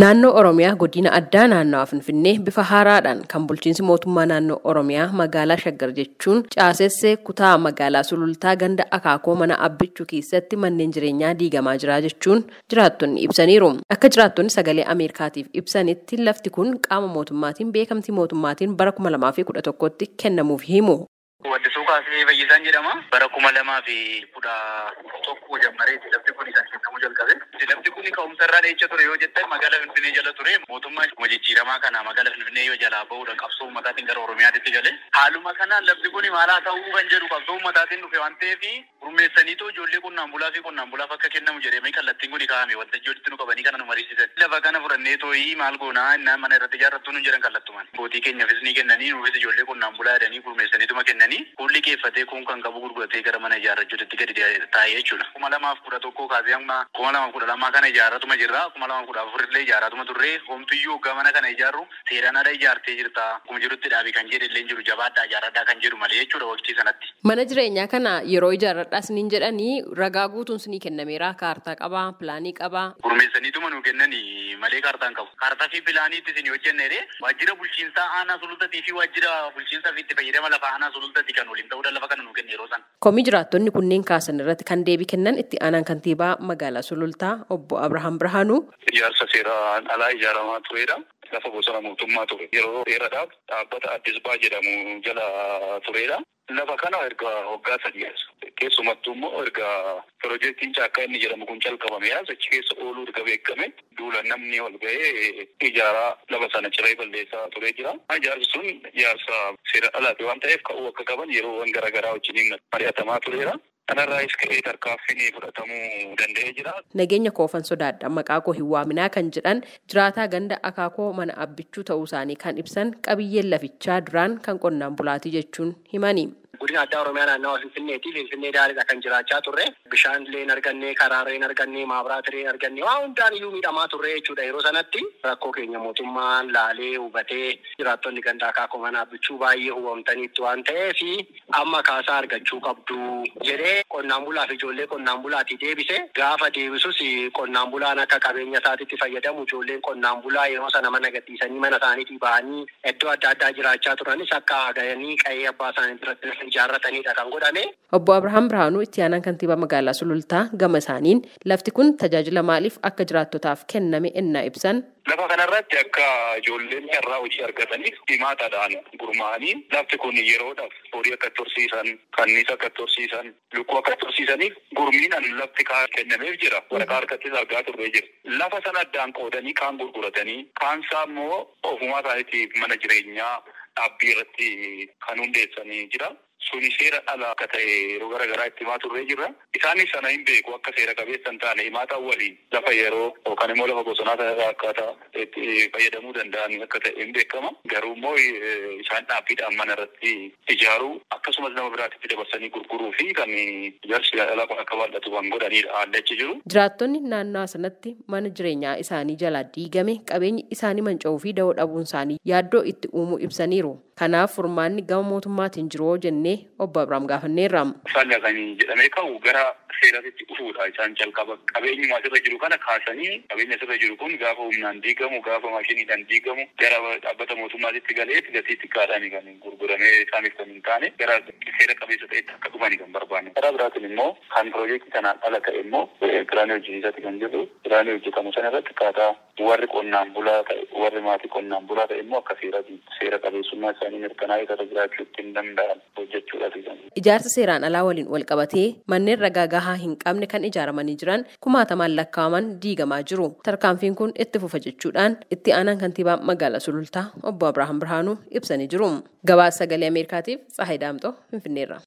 Naannoo Oromiyaa godina addaa naannawaa Finfinnee bifa haaraadhaan kan bulchiinsi mootummaa naannoo Oromiyaa magaalaa Shaggar jechuun caasessee kutaa magaalaa Sulultaa ganda Akaakoo mana Abbichuu keessatti manneen jireenyaa diigamaa jira jechuun jiraattonni ibsaniiru. Akka jiraattonni sagalee Ameerikaatiif ibsanitti lafti kun qaama mootummaatiin beekamtii mootummaatiin bara kuma lamaa fi kudha tokkotti kennamuuf himu. Waddisuu kaasee fayyisaan jedhama. Bara kuma lamaa fi kudha tokko jammareeti lafti kun kan kennamu jalqabe. Lafti kun ka'umsa irraa dheecha ture yoo jettan magaalaa Finfinnee jala ture. Mootummaan jijjiiramaa kana magaalaa Finfinnee yoo jalaa bahuudha qabsoo uummataatiin gara Oromiyaatti gale. Haaluma kanaan lafti kun maal haa ta'uu kan jedhu qabsoo uummataatiin dhufe waan ta'eef gurmeessaniitoo ijoollee qonnaan bulaa fi qonnaan bulaaf akka kennamu jedhamee kallattiin kun kaa'ame wanta ijoollitti nu qabanii kana nu mariisisan. Lafa kana fudhannee tooyii maal goonaa innaan mana irratti ijaarrattu nu jedhan kallattumaan. Bootii keenyaafis ni kennanii nuufis ijoollee qonnaan bulaa jedhanii gurmeessaniituma kennanii Hulli keeffatee kun kan qabu gurguratee gara mana ijaarrachuutti gadi taa'ee jechuudha. Kuma lamaaf kudha tokkoo kaasee amma kuma lamaaf kudha lamaa kana ijaarratuma jirra. Kuma lamaaf kudha afurillee ijaarratuma turre. Homtuyyuu hoggaa mana kana ijaarru seeraan ala ijaartee jirta. Akkuma jirutti dhaabii kan jedhe illee jiru jabaadhaa ijaarradhaa kan jedhu malee jechuudha waqtii sanatti. Mana jireenyaa kana yeroo ijaarradhaa isiniin jedhanii ragaa guutuun isinii kennameera. Kaartaa qabaa, pilaanii qabaa. Gurmeessaniituma nu kennanii malee kaartaan qabu. Kaartaa fi pilaaniitti isin hojjennee waajjira bulchiinsaa aanaa sulultatii fi waajjira bulchiinsaa fi itti fayyadama lafa aanaa sulultatii kan waliin ta'uudhaan lafa kana nu kenne yeroo sana. Komii jiraattonni kunneen kaasan irratti kan deebii kennan itti aanaan kantiibaa magaalaa Sulultaa obbo Abrahaam Birhaanuu. Ijaarsa seeraan alaa ijaaramaa turedha. Lafa bosona mootummaa ture. Yeroo dheeraadhaaf dhaabbata Addis Baa jedhamu jala turedha. Lafa kana erga waggaa sadii keessumattuu immoo erga piroojeektiin caakkaa inni jedhamu kun calqabame achi keessa ooluu erga beekame duula namni ol ga'ee ijaaraa lafa sana ciree balleessaa turee jira. Ijaarsi sun ijaarsa seera alaati waan ta'eef ka'uu akka qaban yeroowwan garaagaraa wajjiniin mari'atamaa tureera. Kanarraas ka'ee tarkaanfiin fudhatamuu danda'ee jira. Nageenya koofan sodaadha maqaa koo hin waaminaa kan jedhan jiraataa ganda akaakoo mana abbichuu ta'uu isaanii kan ibsan qabiyyeen lafichaa duraan kan qonnaan bulaatii jechuun himani. Godina addaa Oromiyaa naannawa Finfinneeti. Finfinnee daaliidha kan jiraachaa turre. Bishaan illee hin arganne, karaalee hin arganne, maabiraata illee hin arganne, waan hundaan iyyuu miidhamaa turre jechuudha. Yeroo sanatti rakkoo keenya mootummaan laalee hubatee jiraattonni ganda akaakoo mana abbichuu baay'ee hubamtaniitti waan ta'eef amma kaasaa argachuu qabdu jedhee qonnaan bulaa fi ijoollee qonnaan bulaatii deebise. Gaafa deebisus qonnaan bulaan akka qabeenya isaatiitti fayyadamu ijoolleen qonnaan bulaa yeroo sana mana gadhiisanii mana isaaniitii ba'anii iddoo adda addaa jiraachaa turanis akka gahanii qe'ee abbaa isaanii biratti ijaarratanidha kan godhame. Obbo Abrahaam Birhaanuu itti aanaan kantiibaa magaalaa Sulultaa gama isaaniin lafti kun tajaajila maaliif akka jiraattotaaf kenname ennaa ibsan. Lafa kanarratti akka ijoolleen carraa hojii argataniif himaataadhaan gurmaa'anii lafti kun yeroodhaaf horii akka tursiisan, kanniisa akka tursiisan, lukkuu akka tursiisaniif gurmiidhaan lafti kaan kennameef jira. Waraqaa harkattis argaa turree jira. Lafa sana addaan qoodanii kaan gurguratanii kaan isaa immoo ofumaa isaaniitiif mana jireenyaa dhaabbii irratti kan hundeessanii jira. Suni seera ala akka ta'e yeroo garaagaraa itti himaa turree jirra. Isaanis sana hin beeku akka seera qabeessa hin taane himaataan waliin lafa yeroo yookaan immoo lafa bosonaa sana akkaataa itti fayyadamuu danda'an akka ta'e hin beekama. Garuu immoo isaan dhaabbiidhaan mana irratti ijaaruu akkasumas nama biraatitti dabarsanii gurguruu fi kan ijaarsi kun akka bal'atu kan godhanidha haalli achi jiru. Jiraattonni naannoo sanatti mana jireenyaa isaanii jalaa diigame qabeenyi isaanii manca'uu fi da'oo dhabuun isaanii yaaddoo itti uumuu ibsaniiru. Kanaaf furmaanni gama mootummaatiin jiru jennee obbo Abiraam gaafanneerra. Isaan kan jedhamee ka'u gara seeraatti dhufuudha isaan jalqaba. Qabeenyi asirra jiru kana kaasanii qabeenyi asirra jiru kun gaafa humnaan diigamu gaafa maashiniidhaan diigamu gara dhaabbata mootummaatitti galee gatii xiqqaadhaan kan gurguramee isaaniif kan hin taane gara seera qabeessa ta'etti akka dhufani kan barbaanne. Karaa biraatiin immoo kan piroojeektii sanaan ala ta'e immoo kiraanii hojjechiisatti kan jedhu kiraanii hojjetamu sana irratti akkaataa warri qonnaan bulaa ta'e warri maatii qonnaan bulaa ta'e immoo akka seeraati seera qabeessummaa isaanii mirkanaa'ee irra jiraachuu ittiin danda'an hojjechuudhaaf. Ijaarsa seeraan alaa waliin wal qabatee manneen ragaa gahaa hin qabne kan ijaaramanii jiran kumaatamaan lakkaa'aman diigamaa jiru. Tarkaanfiin kun itti fufa jechuudhaan itti aanaan kantiibaa magaalaa Sulultaa obbo Abrahaam Birhaanuu ibsanii jiru. Gabaasa sagalee Ameerikaatiif Tsahayi Daamxoo Finfinneerra.